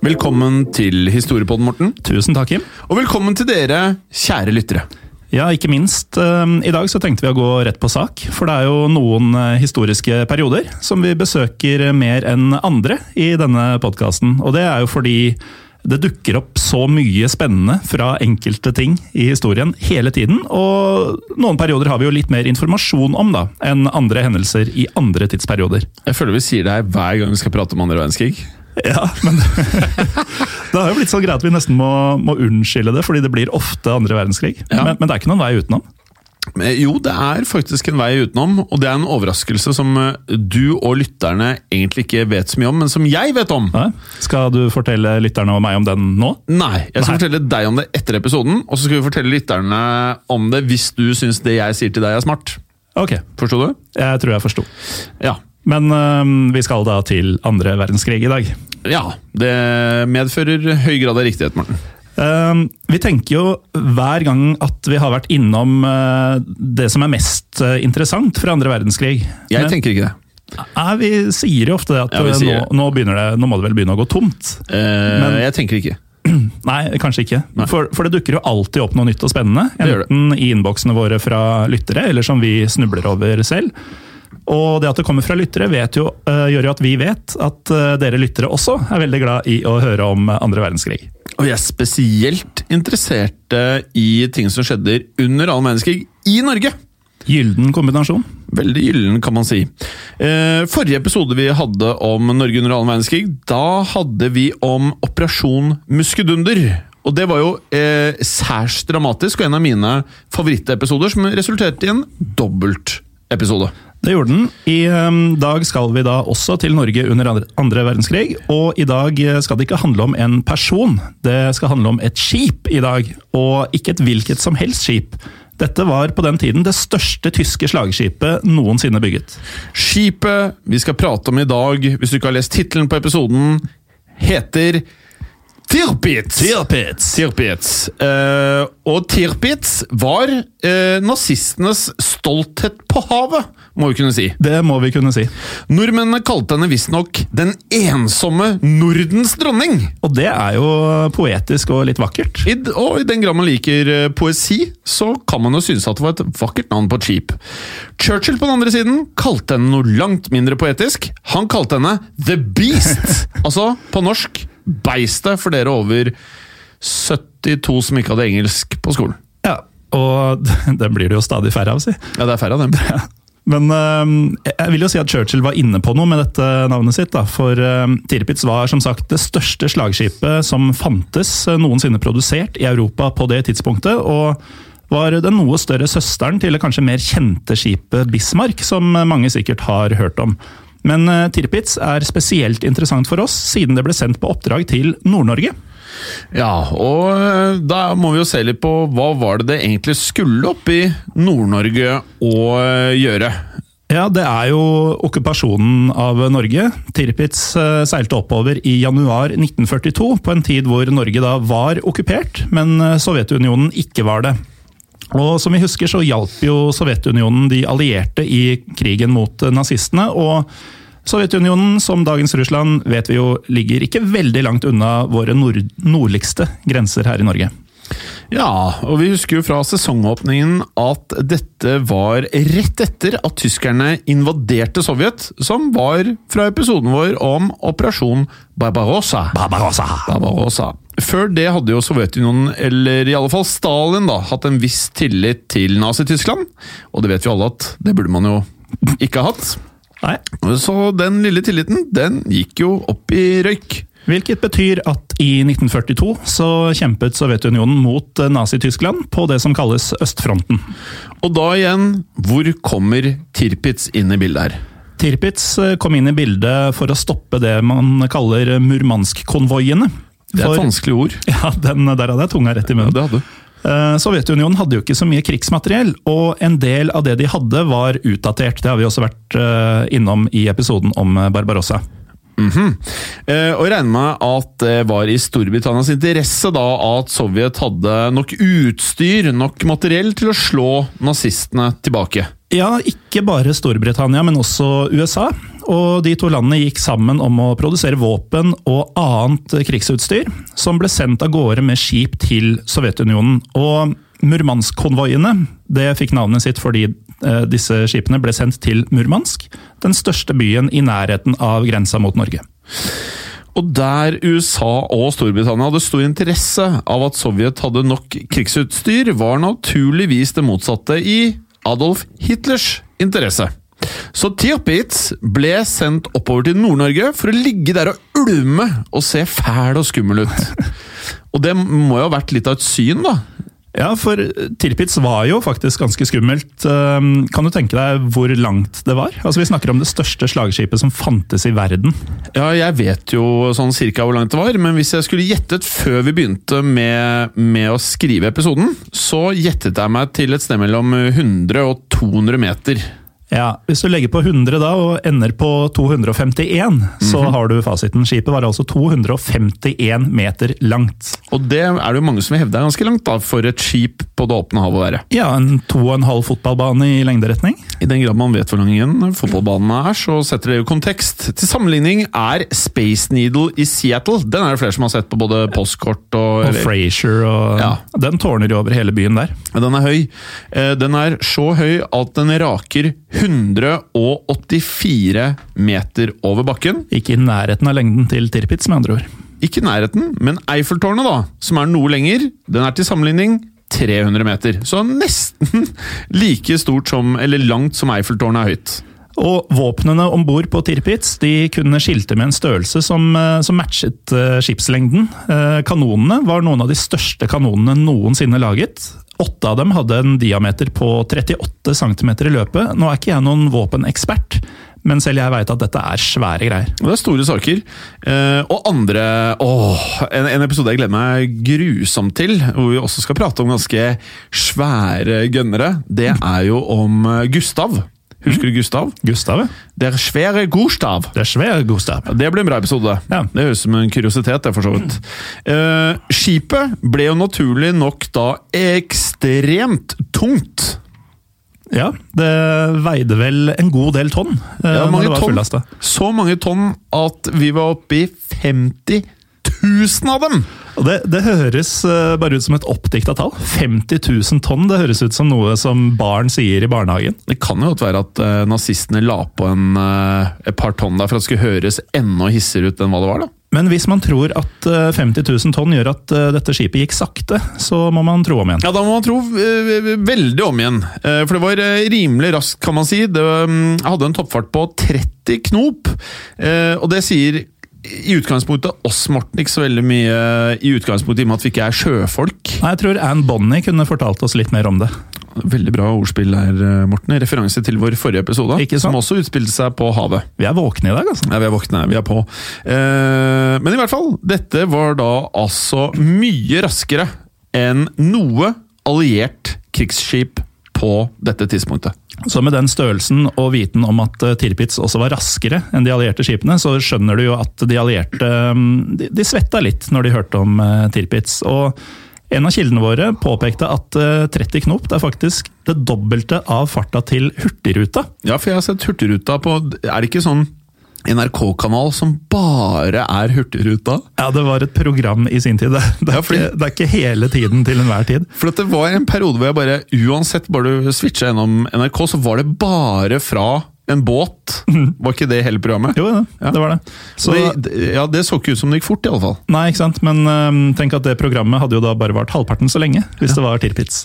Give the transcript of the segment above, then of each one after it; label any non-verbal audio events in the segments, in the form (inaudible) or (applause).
Velkommen til Historiepodden, Morten. Tusen takk, Kim. Og velkommen til dere, kjære lyttere. Ja, ikke minst. eh, I dag så tenkte vi å gå rett på sak, for det er jo noen eh, historiske perioder som vi besøker mer enn andre i denne podkasten. Og det er jo fordi det dukker opp så mye spennende fra enkelte ting i historien hele tiden. Og noen perioder har vi jo litt mer informasjon om da, enn andre hendelser i andre tidsperioder. Jeg føler vi sier det her hver gang vi skal prate om andre verdenskrig. Ja, (laughs) men det har jo blitt sånn greit at vi nesten må, må unnskylde det, fordi det blir ofte andre verdenskrig. Ja. Men, men det er ikke noen vei utenom. Jo, det er faktisk en vei utenom, og det er en overraskelse som eh, du og lytterne egentlig ikke vet så mye om, men som jeg vet om. Ja. Skal du fortelle lytterne og meg om den nå? Nei, jeg skal Nei. fortelle deg om det etter episoden, og så skal vi fortelle lytterne om det hvis du syns det jeg sier til deg er smart. Ok, Forsto du? jeg tror jeg forsto. Ja. Men øhm, vi skal da til andre verdenskrig i dag. Ja, det medfører høy grad av riktighet, Morten. Uh, vi tenker jo hver gang at vi har vært innom uh, det som er mest uh, interessant fra andre verdenskrig. Jeg Men- tenker ikke det. Nei, vi sier jo ofte det at Ja, øh, nå, nå, det, nå må det vel begynne å gå tomt. Eh, Men- jeg tenker ikke. (clears throat) Nei, kanskje ikke. Nei. For, for det dukker jo alltid opp noe nytt og spennende. Det det. Enten i innboksene våre fra lyttere, eller som vi snubler over selv. Og det at det kommer fra lyttere, vet jo, øh, gjør jo at vi vet at øh, dere lyttere også er veldig glad i å høre om andre verdenskrig. Og vi er spesielt interessert eh, i ting som skjedde under annen verdenskrig i Norge. Gylden kombinasjon. Veldig gyllen, kan man si. Eh, forrige episode vi hadde om Norge under annen verdenskrig, da hadde vi om Operasjon Muskedunder. Og det var jo eh, særs dramatisk, og en av mine favorittepisoder som resulterte i en dobbeltepisode. Det gjorde den. I øhm, dag skal vi da også til Norge under andre- andre verdenskrig. Og i dag øh, skal det ikke handle om en person, det skal handle om et skip i dag. Og ikke et hvilket som helst skip. Dette var på den tiden det største tyske slagskipet noensinne bygget. Skipet vi skal prate om i dag, hvis du ikke har lest tittelen på episoden, heter Tirpitz. Tirpitz. Tirpitz. Uh, og Tirpitz var uh, nazistenes stolthet på havet, må vi kunne si. Det må vi kunne si. Nordmennene kalte henne visstnok den ensomme Nordens dronning. Og det er jo poetisk og litt vakkert. I, og i den grad man liker eh, poesi, så kan man jo synes at det var et vakkert navn på et skip. Churchill på den andre siden kalte henne noe langt mindre poetisk. Han kalte henne The Beast! (laughs) altså på norsk Beistet for dere over 72 som ikke hadde engelsk på skolen. Ja, og (laughs) det blir det jo stadig færre av, si. Ja, det er færre av dem. (laughs) Men øhm, jeg vil jo si at Churchill var inne på noe med dette navnet sitt. Da, for øhm, Tirpitz var som sagt det største slagskipet som fantes øh, noensinne produsert i Europa på det tidspunktet. og var den noe større søsteren til det kanskje mer kjente skipet Bismarck, som mange sikkert har hørt om. Men øh, Tirpitz er spesielt interessant for oss, siden det ble sendt på oppdrag til Nord-Norge. Ja, og eh, da må vi jo se litt på hva var det det egentlig skulle opp i Nord-Norge å eh, gjøre. Ja, det er jo okkupasjonen av Norge. Tirpitz eh, seilte oppover i januar 1942, på en tid hvor Norge da var okkupert, men eh, Sovjetunionen ikke var det. Og som vi husker så hjalp jo Sovjetunionen de allierte i krigen mot nazistene. og Sovjetunionen, som dagens Russland, vet vi jo ligger ikke veldig langt unna våre nord nordligste grenser her i Norge. Ja, og vi husker jo fra sesongåpningen at dette var rett etter at tyskerne invaderte Sovjet, som var fra episoden vår om Operasjon Barbarossa. Barbarossa! Barbarossa. Før det hadde jo Sovjetunionen, eller i alle fall Stalin, da, hatt en viss tillit til Nazi-Tyskland. Og det vet vi alle at det burde man jo ikke ha hatt. Nei. Så den lille tilliten, den gikk jo opp i røyk. Hvilket betyr at i 1942 så kjempet Sovjetunionen mot Nazi-Tyskland på det som kalles østfronten. Og da igjen, hvor kommer Tirpitz inn i bildet her? Tirpitz eh, kom inn i bildet for å stoppe det man kaller Murmansk-konvoiene. Det er et vanskelig ord. (laughs) Ja, den, der hadde jeg tunga rett i munnen. det hadde du. Eh, Sovjetunionen hadde jo ikke så mye krigsmateriell, og en del av det de hadde var utdatert. Det har vi også vært eh, innom i episoden om Barbarossa. Barbarossa. -hmm. og jeg regner med at det var i Storbritannias interesse da at Sovjet hadde nok utstyr, nok materiell til å slå nazistene tilbake. Ja, ikke bare Storbritannia, men også USA. Og de to landene gikk sammen om å produsere våpen og annet krigsutstyr, som ble sendt av gårde med skip til Sovjetunionen. Og Murmansk-konvoiene det fikk navnet sitt fordi eh, disse skipene ble sendt til Murmansk, den største byen i nærheten av grensa mot Norge. Og der USA og Storbritannia hadde stor interesse av at Sovjet hadde nok krigsutstyr, var naturligvis det motsatte i Adolf Hitlers interesse. Så Theopitz ble sendt oppover til Nord-Norge for å ligge der og ulme og se fæl og skummel ut. Og det må jo ha vært litt av et syn, da. Ja, for Tirpitz var jo faktisk ganske skummelt. Um, Kan du tenke deg hvor langt det var? Altså Vi snakker om det største slagskipet som fantes i verden. Ja, jeg vet jo sånn cirka hvor langt det var, men hvis jeg skulle gjettet før vi begynte med, med å skrive episoden, så gjettet jeg meg til et sted mellom 100 og 200 meter. Ja, Hvis du legger på 100 da og ender på 251, så har du fasiten. Skipet var altså 251 meter langt. Og det er det jo mange som vil hevde er ganske langt da, for et skip på det åpne havet å være. Ja, en to og en halv fotballbane i lengderetning. I den grad man vet hvor lang en fotballbane er, så setter det jo kontekst. Til sammenligning er Space Needle i Seattle. Den er det flere som har sett på både postkort og, Og Frasier og Ja. Den tårner jo over hele byen der. Den er høy. Eh, Den er så høy at den raker 184 meter over bakken. Ikke i nærheten av lengden til Tirpitz, med andre ord. Ikke i nærheten, men Eiffeltårnet, da, som er noe lenger, den er til sammenligning 300 meter. Så nesten (laughs) like stort som, eller langt som Eiffeltårnet er høyt. Og våpnene om bord på Tirpitz de kunne skilte med en størrelse som, eh, som matchet eh, skipslengden. Eh, Kanonene var noen av de største kanonene noensinne laget. Åtte av dem hadde en diameter på 38 cm i løpet. Nå er ikke jeg noen våpenekspert, men selv jeg veit at dette er svære greier. Det er store saker. Eh, og andre åh, en, en episode jeg gleder meg grusomt til, hvor vi også skal prate om ganske svære gønnere, det er jo om eh, Gustav. Husker du Gustav? Gustav, ja. Der svære Gustav. Der svære Gustav. Ja, Det blir en bra episode. Ja. Det høres ut som en kuriositet, det, for så vidt. Uh, skipet ble jo naturlig nok da ekstremt tungt. Ja, det veide vel en god del tonn Uh, Ja, mange tonn. Så mange tonn at vi var oppe i 50 000 av dem! Og det, det høres eh, bare ut som et oppdikta tall. 50 000 tonn, det høres ut som noe som barn sier i barnehagen. Det kan jo godt være at eh, nazistene la på en, eh, et par tonn der for at det skulle høres enda hissigere ut enn hva det var. da. Men hvis man tror at eh, 50 000 tonn gjør at dette skipet gikk sakte, så må man tro om igjen. Ja, Da må man tro veldig om igjen. For det var rimelig raskt, kan man si. Det mm, hadde en toppfart på 30 knop. Og det sier i utgangspunktet oss, Morten, ikke så veldig mye i utgangspunktet i og med at vi ikke er sjøfolk. Nei, Jeg tror Anne Bonny kunne fortalt oss litt mer om det. Veldig bra ordspill her, eh, Morten. Referanse til vår forrige episode, som også utspilte seg på havet. Vi er våkne i dag, altså. Ja, vi er våkne, vi er på. Eh, men i hvert fall, dette var da altså mye raskere enn noe alliert krigsskip på dette tidspunktet. Så med den størrelsen og viten om at eh, Tirpitz også var raskere enn de allierte skipene, så skjønner du jo at de allierte mm, de, de svetta litt når de hørte om eh, Tirpitz. Og en av kildene våre påpekte at eh, 30 knop det er faktisk det dobbelte av farta til Hurtigruta. Ja, for jeg har sett Hurtigruta på Er det ikke sånn NRK-kanal som bare er Hurtigruta? Ja, det var et program i sin tid. Det, (laughs) det, er, Ja, fordi- ikke, det er ikke hele tiden til enhver tid. For det var en periode hvor jeg bare, uansett bare du switcha gjennom NRK, så var det bare fra en båt. Var ikke det hele programmet? Jo, ja, Ja. det var det. Så det, ja, det så ikke ut som det gikk fort, i alle fall. Nei, ikke sant? Men øhm, tenk at det programmet hadde jo da bare vart halvparten så lenge, hvis det var Tirpitz.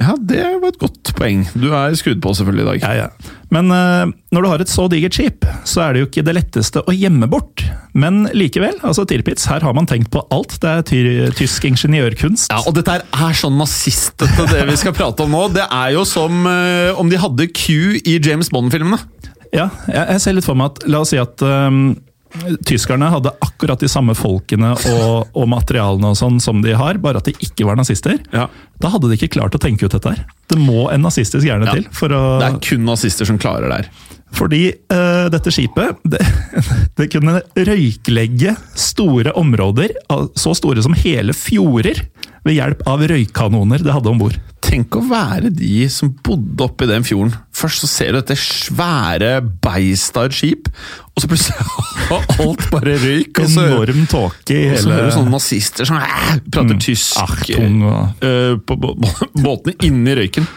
Ja, det var et godt poeng. Du er skrudd på selvfølgelig i dag. Ja, ja. Men uh, når du har et så digert skip, så er det jo ikke det letteste å gjemme bort. Men likevel, altså Tirpitz, her har man tenkt på alt. Det er ty tysk ingeniørkunst. Ja, og dette her er sånn nazistete, det vi skal prate om nå. Det er jo som uh, om de hadde Q i James Bond-filmene. Ja, jeg, jeg ser litt for meg at La oss si at øhm, tyskerne hadde akkurat de samme folkene og, og materialene og sånn som de har, bare at de ikke var nazister. Ja. Da hadde de ikke klart å tenke ut dette her. Det må en nazistisk hjerne Ja. til for å Det er kun nazister som klarer det her. Fordi uh, dette skipet det, (laughs) det kunne røyklegge store områder, så store som hele fjorder, ved hjelp av røykkanoner det hadde om bord. Tenk å være de som bodde oppi den fjorden. Først så ser du dette svære beistet av et skip, og så plutselig har (laughs) alt bare røyk. Og så, Enorm tåke i og så hører du sånne nazister som prater tysk Achtung og eh, på bå- bå- (laughs) båtene inni røyken.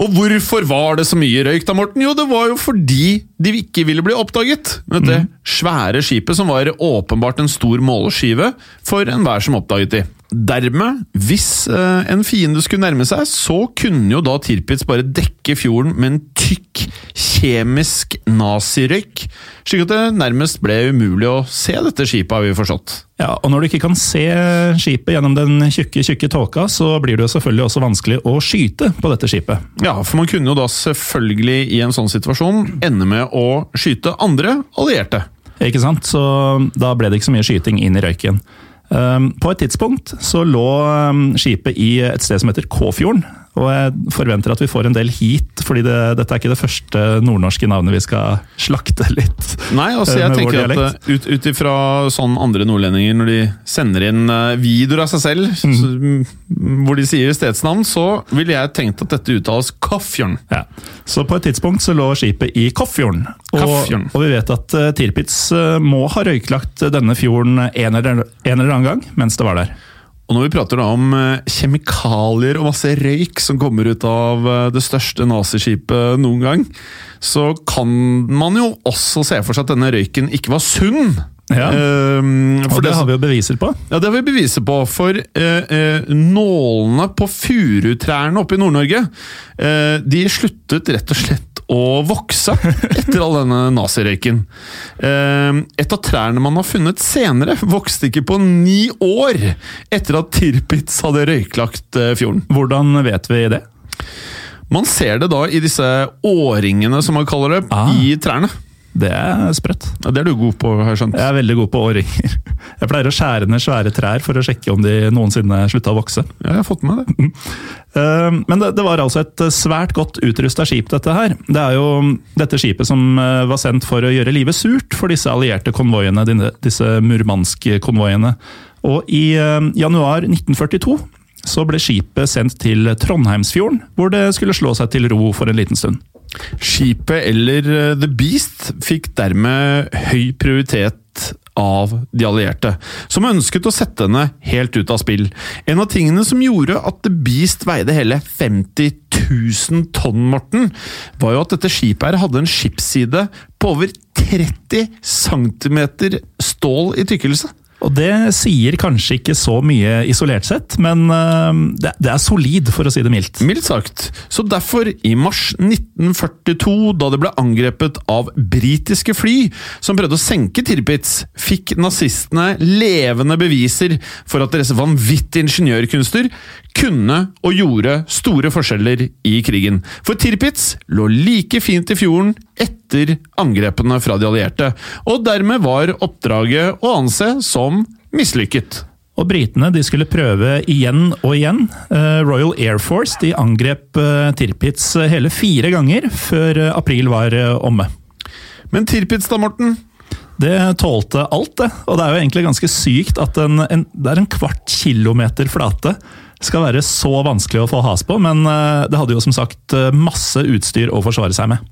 Og hvorfor var det så mye røyk da, Morten? Jo, det var jo fordi de ikke ville bli oppdaget. Dette svære skipet som var åpenbart en stor måleskive for enhver som oppdaget de. Dermed, hvis eh, en fiende skulle nærme seg, så kunne jo da Tirpitz bare dekke fjorden med en tykk, kjemisk nazirøyk, slik at det nærmest ble umulig å se dette skipet, har vi forstått. Ja, og når du ikke kan se skipet gjennom den tjukke, tjukke tåka, så blir det jo selvfølgelig også vanskelig å skyte på dette skipet. Ja, for man kunne jo da selvfølgelig i en sånn situasjon ende med å skyte andre allierte. Ikke sant? Så da ble det ikke så mye skyting inn i røyken. Um, På et tidspunkt så lå um, skipet i et sted som heter Kåfjorden. Og jeg forventer at vi får en del hit, fordi det, dette er ikke det første nordnorske navnet vi skal slakte litt. Nei, altså eh, jeg tenker at eh, ut, ut ifra sånn andre nordlendinger, når de sender inn eh, videoer av seg selv, mm. så, hvor de sier stedsnavn, så ville jeg tenkt at dette uttales Koffjorden. Ja. Så på et tidspunkt så lå skipet i Koffjorden. Og, Koffjorden. og vi vet at Tirpitz må ha røyklagt denne fjorden en eller, en eller annen gang mens det var der. Og når vi prater da om eh, kjemikalier og masse røyk som kommer ut av eh, det største naziskipet noen gang, så kan man jo også se for seg at denne røyken ikke var sunn. Ja. Ehm, Og det det har vi jo beviser på. Ja, det har vi beviser på, for uh, uh, nålene på furutrærne oppe i Nord-Norge, uh, de sluttet rett og slett å vokse etter all denne nazirøyken. Eh, et av trærne man har funnet senere, vokste ikke på ni år etter at Tirpitz hadde røyklagt eh, fjorden. Hvordan vet vi det? Man ser det da i disse årringene, som man kaller det, Ah. i trærne. Det er sprøtt. Ja, det er du god på, har jeg skjønt. Jeg er veldig god på årringer. (laughs) Jeg pleier å skjære ned svære trær for å sjekke om de noensinne slutta å vokse. Ja, jeg har fått med det. (laughs) Eh, Men det, det var altså et svært godt utrusta skip, dette her. Det er jo dette skipet som eh, var sendt for å gjøre livet surt for disse allierte konvoiene, disse Murmansk-konvoiene. Og i eh, januar 1942 så ble skipet sendt til Trondheimsfjorden, hvor det skulle slå seg til ro for en liten stund. Skipet, eller eh, The Beast, fikk dermed høy prioritet av de allierte, som ønsket å sette henne helt ut av spill. En av tingene som gjorde at The Beast veide hele 50 000 tonn, Morten, var jo at dette skipet her hadde en skipsside på over 30 cm stål i tykkelse. Og det sier kanskje ikke så mye isolert sett, men eh, det, er solid, for å si det mildt. Mildt sagt. Så derfor, i mars 1942, da det ble angrepet av britiske fly som prøvde å senke Tirpitz, fikk nazistene levende beviser for at deres vanvittige ingeniørkunster kunne og gjorde store forskjeller i krigen. For Tirpitz lå like fint i fjorden etter angrepene fra de allierte, og dermed var oppdraget å anse som mislykket. Og britene de skulle prøve igjen og igjen. Eh, Royal Air Force de angrep eh, Tirpitz hele fire ganger før eh, april var eh, omme. Men Tirpitz da, Morten? Det tålte alt, det. Og det er jo egentlig ganske sykt at en, en, det er en kvart kilometer flate skal være så vanskelig å få has på, men eh, det hadde jo som sagt eh, masse utstyr å forsvare seg med.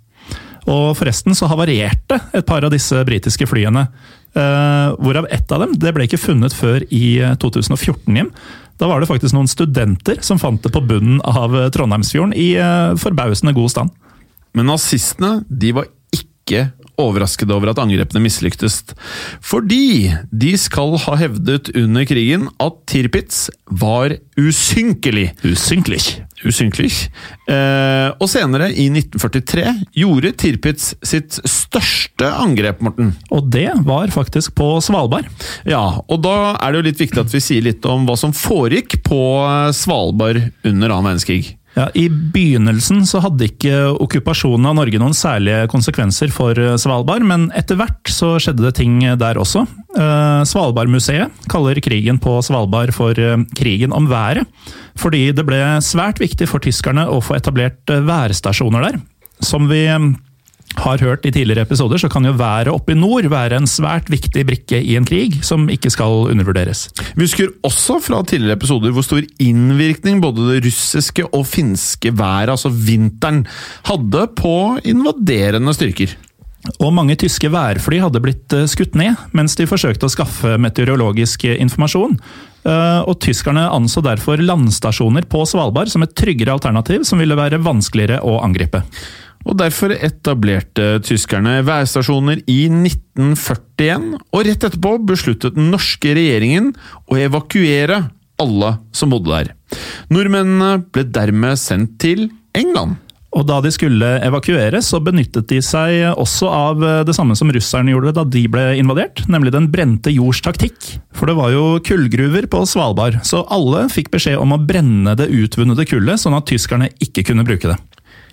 Og forresten så havarerte et par av disse britiske flyene. Uh, hvorav ett av dem det ble ikke funnet før i 2014 hjem. Da var det faktisk noen studenter som fant det på bunnen av Trondheimsfjorden i forbausende god stand. Men nazistene de var ikke overrasket over at angrepene mislyktes, fordi de skal ha hevdet under krigen at Tirpitz var usynkelig. Usynkelig. Usynkelig. Eh, og senere, i 1943, gjorde Tirpitz sitt største angrep, Morten. Og det var faktisk på Svalbard. Ja, og da er det jo litt viktig at vi sier litt om hva som foregikk på Svalbard under annen verdenskrig. Ja, I begynnelsen så hadde ikke okkupasjonen av Norge noen særlige konsekvenser for Svalbard, men etter hvert så skjedde det ting der også. Svalbardmuseet kaller krigen på Svalbard for krigen om været, fordi det ble svært viktig for tyskerne å få etablert værstasjoner der. Som vi har hørt i tidligere episoder, så kan jo været oppe i nord være en svært viktig brikke i en krig, som ikke skal undervurderes. Vi husker også fra tidligere episoder hvor stor innvirkning både det russiske og finske været, altså vinteren, hadde på invaderende styrker. Og mange tyske værfly hadde blitt skutt ned mens de forsøkte å skaffe meteorologisk informasjon. Og tyskerne anså derfor landstasjoner på Svalbard som et tryggere alternativ som ville være vanskeligere å angripe. Og Derfor etablerte tyskerne værstasjoner i 1941, og rett etterpå besluttet den norske regjeringen å evakuere alle som bodde der. Nordmennene ble dermed sendt til England. Og da de skulle evakuere, så benyttet de seg også av det samme som russerne gjorde da de ble invadert, nemlig den brente jords taktikk. For det var jo kullgruver på Svalbard, så alle fikk beskjed om å brenne det utvunnede kullet, sånn at tyskerne ikke kunne bruke det.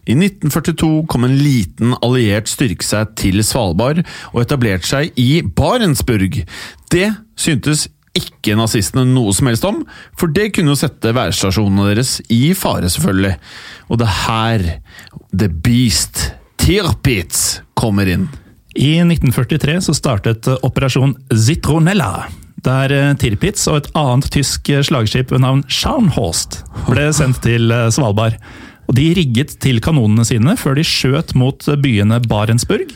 I 1942 kom en liten alliert styrke seg til Svalbard og etablerte seg i Barentsburg. Det syntes ikke nazistene noe som helst om, for det kunne jo sette værstasjonene deres i fare, selvfølgelig. Og det er her The Beast, Tirpitz, kommer inn. I 1943 så startet Operasjon Zitronella. Der Tirpitz og et annet tysk slagskip ved navn Scharnhorst ble sendt til Svalbard. Og De rigget til kanonene sine før de skjøt mot byene Barentsburg,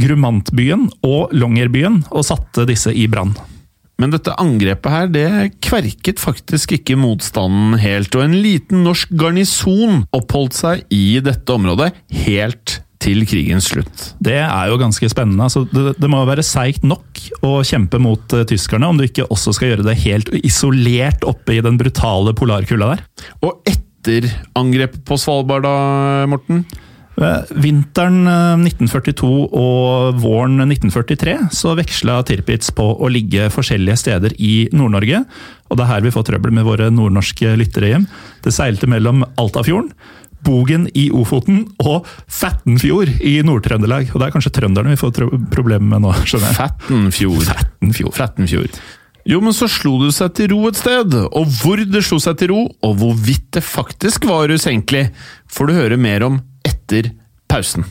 Grumantbyen og Longyearbyen og satte disse i brann. Men dette angrepet her, det kverket faktisk ikke motstanden helt, og en liten norsk garnison oppholdt seg i dette området helt til krigens slutt. Det er jo ganske spennende. Altså, det, det, må være seigt nok å kjempe mot uh, tyskerne, om du ikke også skal gjøre det helt isolert oppe i den brutale polarkulda der. Og etter angrepet på Svalbard, da, Morten? Vinteren 1942 og våren 1943 så veksla Tirpitz på å ligge forskjellige steder i Nord-Norge. Og det er her vi får trøbbel med våre nordnorske lyttere hjem. Det seilte mellom Altafjorden, Bogen i Ofoten og Fattenfjord i Nord-Trøndelag. Og det er kanskje trønderne vi får problemer med nå, skjønner jeg. Fattenfjord. Fattenfjord. Fattenfjord. Jo, men så slo det seg til ro et sted, og hvor det slo seg til ro, og hvorvidt det faktisk var usenkelig, får du høre mer om etter pausen.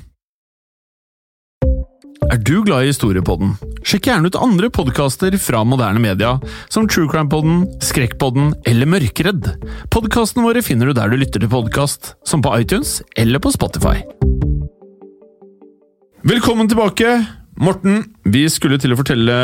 Er du glad i historiepodden? Sjekk gjerne ut andre podkaster fra moderne media, som True Crime-podden, Skrekkpodden eller Mørkredd. Podkastene våre finner du der du lytter til podkast, som på iTunes eller på Spotify. Velkommen tilbake! Morten, vi skulle til å fortelle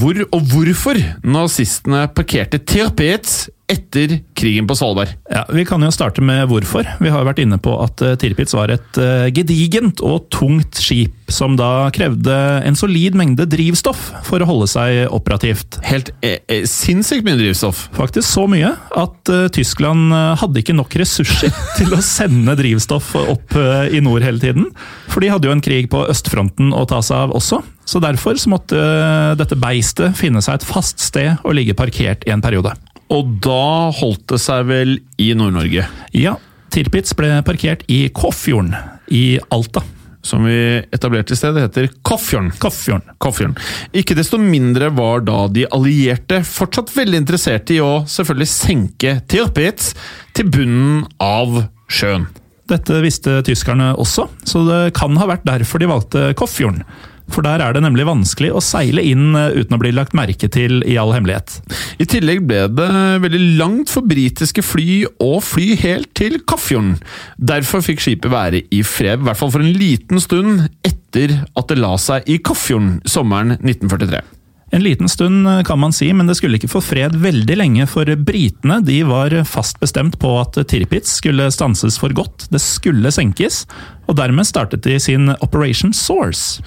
hvor og hvorfor nazistene parkerte Tirpitz etter krigen på Svalbard. Ja, Vi kan jo starte med hvorfor. Vi har vært inne på at Tirpitz var et gedigent og tungt skip, som da krevde en solid mengde drivstoff for å holde seg operativt. Helt eh, eh, sinnssykt mye drivstoff. Faktisk så mye at uh, Tyskland hadde ikke nok ressurser (laughs) til å sende drivstoff opp uh, i nord hele tiden. For de hadde jo en krig på østfronten å ta seg av også. Så derfor så måtte uh, dette beistet finne seg et fast sted og ligge parkert i en periode. Og da holdt det seg vel i Nord-Norge? Ja, Tirpitz ble parkert i Kåfjorden i Alta. som vi etablerte i sted, heter Koffjorden. Koffjorden. Koffjorden. Ikke desto mindre var da de allierte fortsatt veldig interesserte i å selvfølgelig senke Tirpitz til bunnen av sjøen. Dette visste tyskerne også, så det kan ha vært derfor de valgte Koffjorden. For der er det nemlig vanskelig å seile inn eh, uten å bli lagt merke til i all hemmelighet. I tillegg ble det veldig langt for britiske fly å fly helt til Kaffjorden. Derfor fikk skipet være i fred, i hvert fall for en liten stund etter at det la seg i Kaffjorden sommeren 1943. En liten stund eh, kan man si, men det skulle ikke få fred veldig lenge, for britene de var fast bestemt på at Tirpitz skulle stanses for godt, det skulle senkes, og dermed startet de sin Operation Source.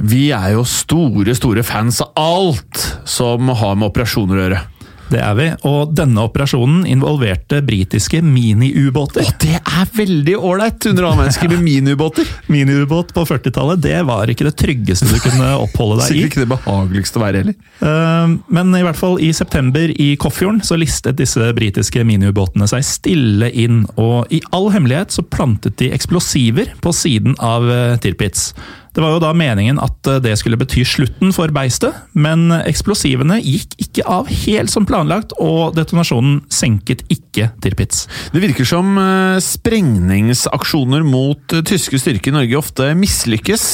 Vi er jo store, store fans av alt som har med operasjoner å gjøre. Det er vi, og denne operasjonen involverte britiske miniubåter. Og det er veldig ålreit under annen mennesker med (laughs) miniubåter! Miniubåt på 40-tallet, det var ikke det tryggeste du kunne oppholde deg (laughs) i. Sikkert ikke det behageligste å være heller. Uh, men i hvert fall i september i Koffjorden så listet disse britiske miniubåtene seg stille inn, og i all hemmelighet så plantet de eksplosiver på siden av uh, Tirpitz. Det var jo da meningen at eh, det skulle bety slutten for beistet, men eksplosivene gikk ikke av helt som planlagt, og detonasjonen senket ikke Tirpitz. Det virker som uh, sprengningsaksjoner mot uh, tyske styrker i Norge ofte mislykkes,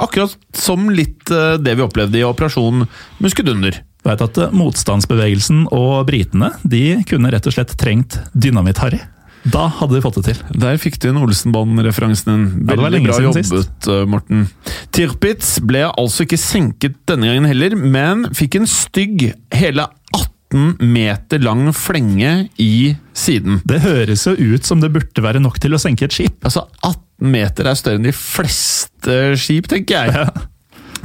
akkurat som litt det vi opplevde i operasjon Muskedunder. Vet at Motstandsbevegelsen og britene de kunne rett og slett trengt dynamitt-Harry. Da hadde de fått det til. Der fikk du en Olsenband-referansen din. Veldig ja, bra jobbet. Eh, Morten. Tirpitz ble altså ikke senket denne gangen heller, men fikk en stygg, hele 18 meter lang flenge i siden. Det høres jo ut som det burde være nok til å senke et skip. Altså, 18 meter er større enn de fleste skip, tenker jeg. Ja.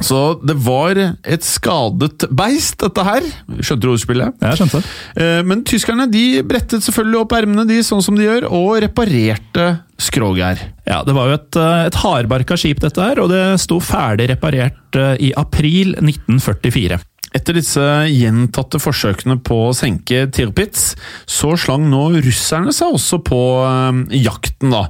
Så det var et skadet beist, dette her. Skjønte du ordspillet? Ja, jeg skjønte det. Eh, men tyskerne de brettet selvfølgelig opp ermene, de, sånn som de gjør, og reparerte skroget Ja, det var jo et, eh, et hardbarka skip, dette her, og det sto ferdig reparert eh, i april 1944. Etter disse gjentatte forsøkene på å senke Tirpitz, så slang nå russerne seg også på øh, jakten, da.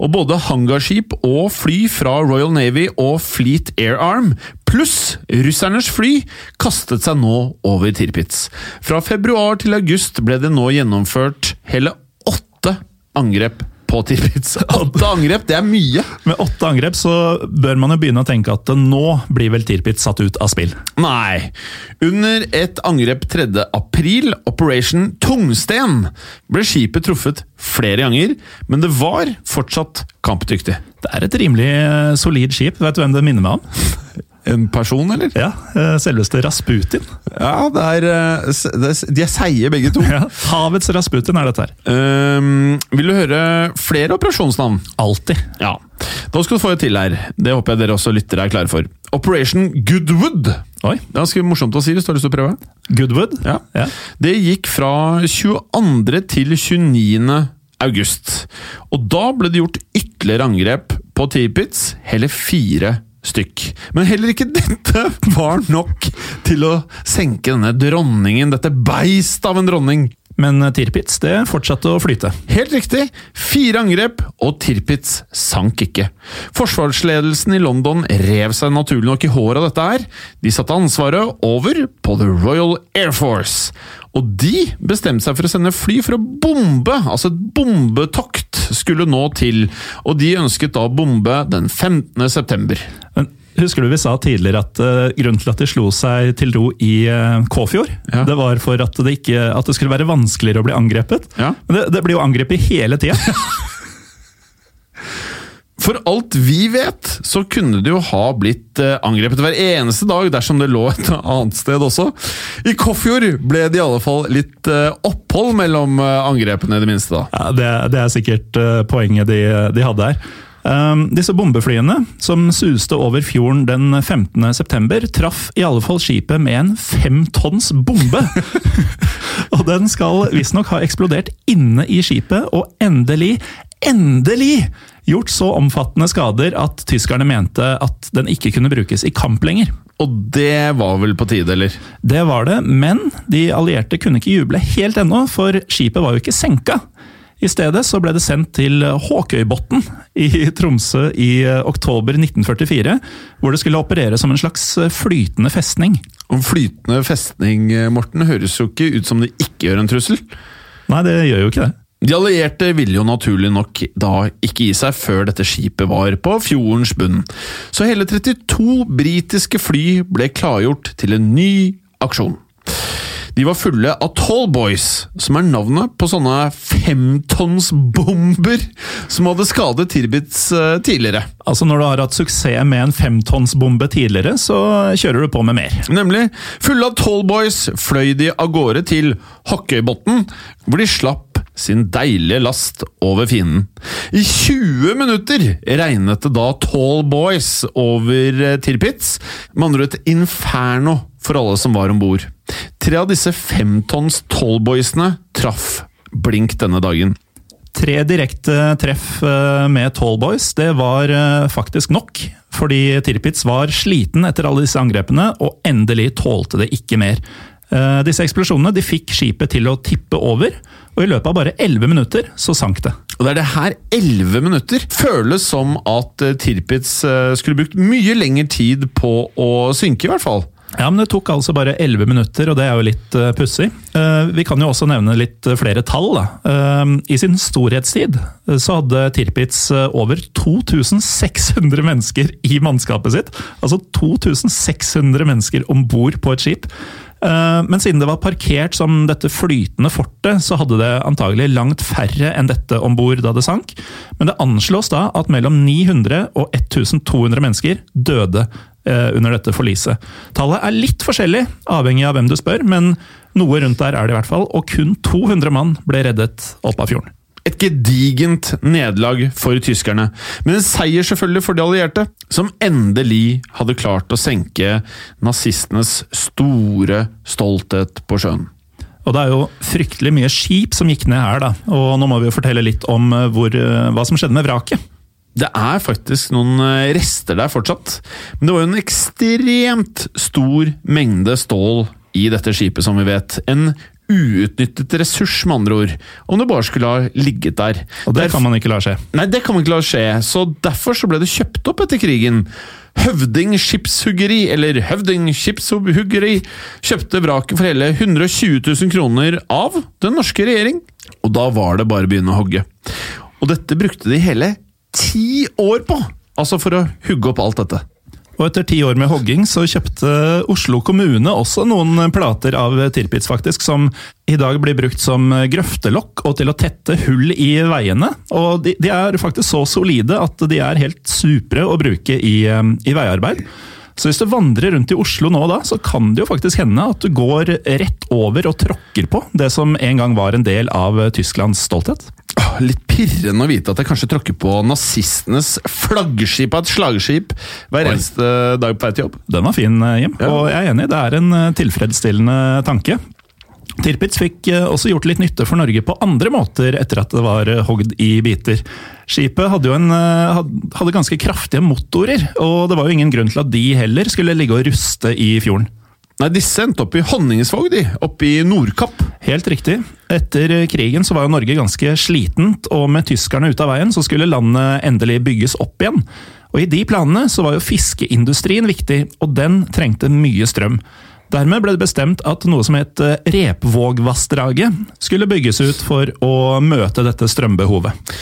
Og både hangarskip og fly fra Royal Navy og Fleet Air Arm, pluss russernes fly, kastet seg nå over Tirpitz. Fra februar til august ble det nå gjennomført hele åtte angrep på Tirpitz. (laughs) Åtte angrep, det er mye! Med åtte angrep så bør man jo begynne å tenke at nå blir vel Tirpitz satt ut av spill. Nei. Under et angrep 3. april, Operation Tungsten, ble skipet truffet flere ganger, men det var fortsatt kampdyktig. Det er et rimelig eh, solid skip. Vet du hvem det minner meg om? (laughs) En person, eller? Ja, eh, Selveste Rasputin. Ja, det er, eh, De er seige, begge to. (laughs) Ja, Havets Rasputin er dette her. Um, vil du høre flere operasjonsnavn? Alltid. Ja. Da skal du få et til her. Det håper jeg dere også lyttere er klare for. Operation Goodwood. Oi. Det er ganske morsomt å si hvis du har lyst til å prøve. Goodwood? Ja. ja. Det gikk fra 22. til 29. august. Og da ble det gjort ytterligere angrep på Tipitz hele fire stykk. Men heller ikke dette var nok til å senke denne dronningen, dette beist av en dronning. Men Tirpitz det fortsatte å flyte. Helt riktig! Fire angrep, og Tirpitz sank ikke. Forsvarsledelsen i London rev seg naturlig nok i håret av dette her. De satte ansvaret over på The Royal Air Force. Og de bestemte seg for å sende fly for å bombe, altså et bombetokt skulle nå til. Og de ønsket da å bombe den 15. september. Men Husker du vi sa tidligere at uh, grunnen til at de slo seg til ro i uh, Kåfjord, ja. det var for at det, ikke, at det, skulle være vanskeligere å bli angrepet? Ja. Men det, det blir jo angrepet hele tida! (laughs) For alt vi vet, så kunne det jo ha blitt uh, angrepet hver eneste dag dersom det lå et annet sted også. I Kåfjord ble det i alle fall litt opphold mellom angrepene, i det minste. da. Ja, det, det er sikkert poenget de, de hadde her. Um, disse bombeflyene, som suste over fjorden den 15.9, traff i alle fall skipet med en femtonns bombe! (laughs) og den skal visstnok ha eksplodert inne i skipet, og endelig, endelig gjort så omfattende skader at tyskerne mente at den ikke kunne brukes i kamp lenger. Og det var vel på tide, eller? Det var det, men de allierte kunne ikke juble helt ennå, for skipet var jo ikke senka. I stedet så ble det sendt til Håkøybotn i Tromsø i eh, oktober 1944, hvor det skulle operere som en slags eh, flytende festning. Om flytende festning, Morten, høres jo ikke ut som det ikke gjør en trussel. Nei, det gjør jo ikke det. De allierte ville jo naturlig nok da ikke gi seg før dette skipet var på fjordens bunn, så hele 32 britiske fly ble klargjort til en ny aksjon. De var fulle av Tallboys, som er navnet på sånne femtonsbomber som hadde skadet Tirbits eh, tidligere. Altså Når du har hatt suksess med en femtonsbombe tidligere, så kjører du på med mer. Nemlig. Fulle av Tallboys fløy de av gårde til Hockøybotn, hvor de slapp sin deilige last over fienden. I 20 minutter regnet det da Tall Boys over eh, Tirpitz, med andre et inferno for alle som var om bord. Tre av disse femtons Tallboysene traff blink denne dagen. Tre direkte treff med Tall Boys, det var eh, faktisk nok. Fordi Tirpitz var sliten etter alle disse angrepene, og endelig tålte det ikke mer. Eh, disse eksplosjonene de fikk skipet til å tippe over, og i løpet av bare 11 minutter så sank det. Og det er det her 11 minutter føles som at Tirpitz skulle brukt mye lengre tid på å synke, i hvert fall. Ja, men Det tok altså bare 11 minutter, og det er jo litt uh, pussig. Uh, vi kan jo også nevne litt flere tall. Uh, I sin storhetstid så hadde Tirpitz over 2600 mennesker i mannskapet sitt. Altså 2600 mennesker om bord på et skip. Men siden det var parkert som dette flytende fortet, så hadde det antagelig langt færre enn dette om bord da det sank. Men det anslås da at mellom 900 og 1200 mennesker døde Eh, under dette forliset. Tallet er litt forskjellig, avhengig av hvem du spør, men noe rundt der er det i hvert fall. Og kun 200 mann ble reddet opp av fjorden. Et gedigent nederlag for tyskerne, men en seier selvfølgelig for de allierte, som endelig hadde klart å senke nazistenes store stolthet på sjøen. Og Det er jo fryktelig mye skip som gikk ned her, da. og nå må vi jo fortelle litt om eh, hvor, eh, hva som skjedde med vraket. Det er faktisk noen eh, rester der fortsatt, men det var jo en ekstremt stor mengde stål i dette skipet, som vi vet. En uutnyttet ressurs, med andre ord. Om det bare skulle ha ligget der. Og det kan man ikke la skje. Nei, det kan man ikke la skje, så derfor så ble det kjøpt opp etter krigen. Høvding skipshuggeri, eller Høvding skipshuggeri, kjøpte vraket for hele 120 000 kroner av den norske regjering. Og da var det bare å begynne å hogge. Og dette brukte de hele ti år på! Altså for å hugge opp alt dette. Og etter ti år med hogging så kjøpte Oslo kommune også noen plater av Tirpitz, faktisk, som i dag blir brukt som grøftelokk og til å tette hull i veiene. Og de, de er faktisk så solide at de er helt supre å bruke i, i veiarbeid. Så hvis du vandrer rundt i Oslo nå da, så kan det jo faktisk hende at du går rett over og tråkker på det som en gang var en del av Tysklands stolthet litt pirrende å vite at jeg kanskje tråkker på nazistenes flaggskip av et slagskip hver eneste dag på vei til jobb. Den var fin, eh, Jim. Ja. Og jeg er enig, det er en eh, tilfredsstillende tanke. Tirpitz fikk eh, også gjort litt nytte for Norge på andre måter etter at det var hogd i biter. Skipet hadde en, hadde ganske kraftige motorer, og det var jo ingen grunn til at de heller skulle ligge og ruste i fjorden. Nei, disse endte opp i Honningsvåg, de. Oppe i Nordkapp. Helt riktig. Etter krigen så var jo Norge ganske slitent, og med tyskerne ute av veien så skulle landet endelig bygges opp igjen. Og i de planene så var jo fiskeindustrien viktig, og den trengte mye strøm. Dermed ble det bestemt at noe som het Repvågvassdraget skulle bygges ut for å møte dette strømbehovet.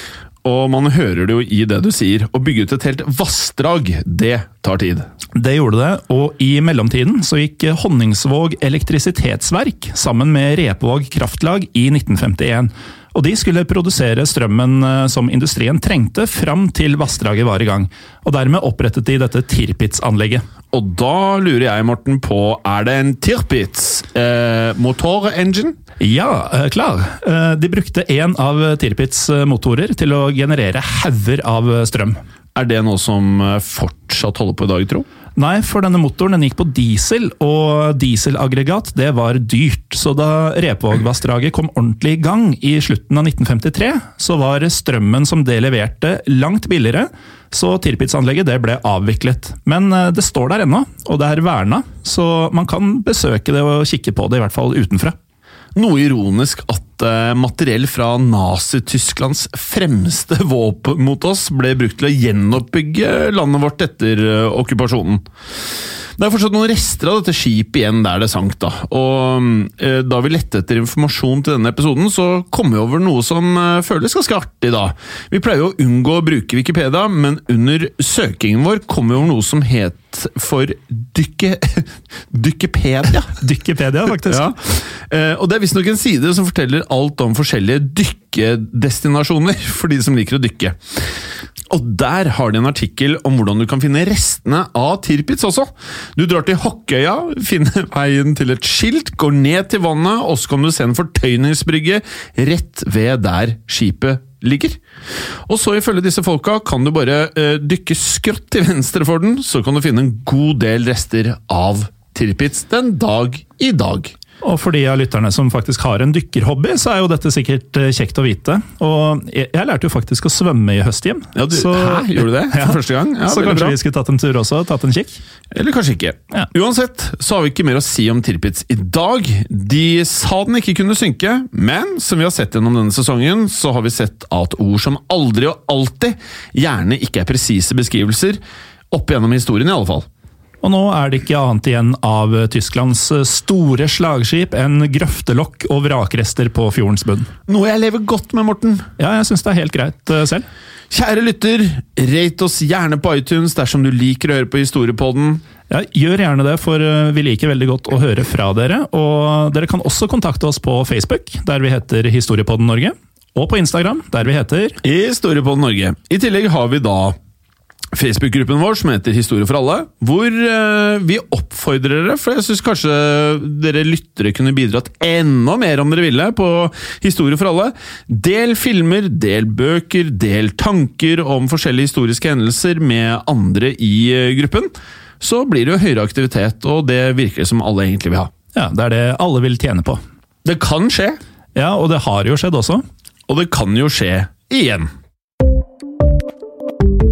Og man hører det jo i det du sier. Å bygge ut et helt vassdrag, det tar tid. Det gjorde det, og i mellomtiden så gikk Honningsvåg elektrisitetsverk sammen med Repvåg kraftlag i 1951. Og de skulle produsere strømmen eh, som industrien trengte fram til vassdraget var i gang. Og dermed opprettet de dette Tirpitz-anlegget. Og da lurer jeg, Morten, på er det en Tirpitz eh, motorengine? Ja, eh, klar. Eh, de brukte én av Tirpitz motorer til å generere hauger av strøm. Er det noe som fortsatt holder på i dag, tro? Nei, for denne motoren den gikk på diesel, og dieselaggregat det var dyrt. Så da Repvågvassdraget kom ordentlig i gang i slutten av 1953, så var strømmen som det leverte, langt billigere. Så Tirpitz-anlegget det ble avviklet. Men eh, det står der ennå, og det er verna, så man kan besøke det og kikke på det, i hvert fall utenfra. Noe ironisk at eh, materiell fra Nazi-Tysklands fremste (laughs) våpen mot oss ble brukt til å gjenoppbygge landet vårt etter eh, okkupasjonen. Det er fortsatt noen rester av dette skipet igjen der det sank. Da Og eh, da vi lette etter informasjon til denne episoden, så kom vi over noe som eh, føles ganske artig. da. Vi pleier jo å unngå å bruke Wikipedia, men under søkingen vår kom vi over noe som het for dykke... (laughs) Dykkepedia. Dykkepedia, faktisk. Ja. Eh, og det er visstnok en side som forteller alt om forskjellige dykkedestinasjoner for de som liker å dykke. Og der har de en artikkel om hvordan du kan finne restene av Tirpitz også. Du drar til Hokkøya, finner (laughs) veien til et skilt, går ned til vannet, og så kan du se en fortøyningsbrygge rett ved der skipet ligger. Og så ifølge disse folka kan du bare eh, dykke skrått til venstre for den, så kan du finne en god del rester av Tirpitz den dag i dag. Og for de av lytterne som faktisk har en dykkerhobby, så er jo dette sikkert eh, kjekt å vite. Og jeg, jeg lærte jo faktisk å svømme i høst, Jim. Ja, du, Så- hæ, gjorde du det (laughs) for Ja. første gang? Ja, så kanskje bra. vi skulle tatt en tur også, tatt en kikk? Eller kanskje ikke. Ja. Uansett så har vi ikke mer å si om Tirpitz i dag. De sa den ikke kunne synke, men som vi har sett gjennom denne sesongen, så har vi sett at ord som aldri og alltid gjerne ikke er presise beskrivelser, opp gjennom historien i alle fall. Og nå er det ikke annet igjen av Tysklands store slagskip enn grøftelokk og vrakrester på fjordens bunn. Noe jeg lever godt med, Morten. Ja, jeg syns det er helt greit eh, selv. Kjære lytter, rate oss gjerne på iTunes dersom du liker å høre på Historiepodden. Ja, gjør gjerne det, for eh, vi liker veldig godt å høre fra dere. Og dere kan også kontakte oss på Facebook, der vi heter Historiepodden Norge. Og på Instagram, der vi heter Historiepodden Norge. I tillegg har vi da Facebook-gruppen vår som heter Historie for alle, hvor eh, vi oppfordrer dere, for jeg syns kanskje dere lyttere kunne bidratt enda mer om dere ville, på Historie for alle. Del filmer, del bøker, del tanker om forskjellige historiske hendelser med andre i eh, gruppen. Så blir det jo høyere aktivitet, og det virker det som alle egentlig vil ha. Ja, det er det alle vil tjene på. Det kan skje, Ja, og det har jo skjedd også. og det kan jo skje igjen.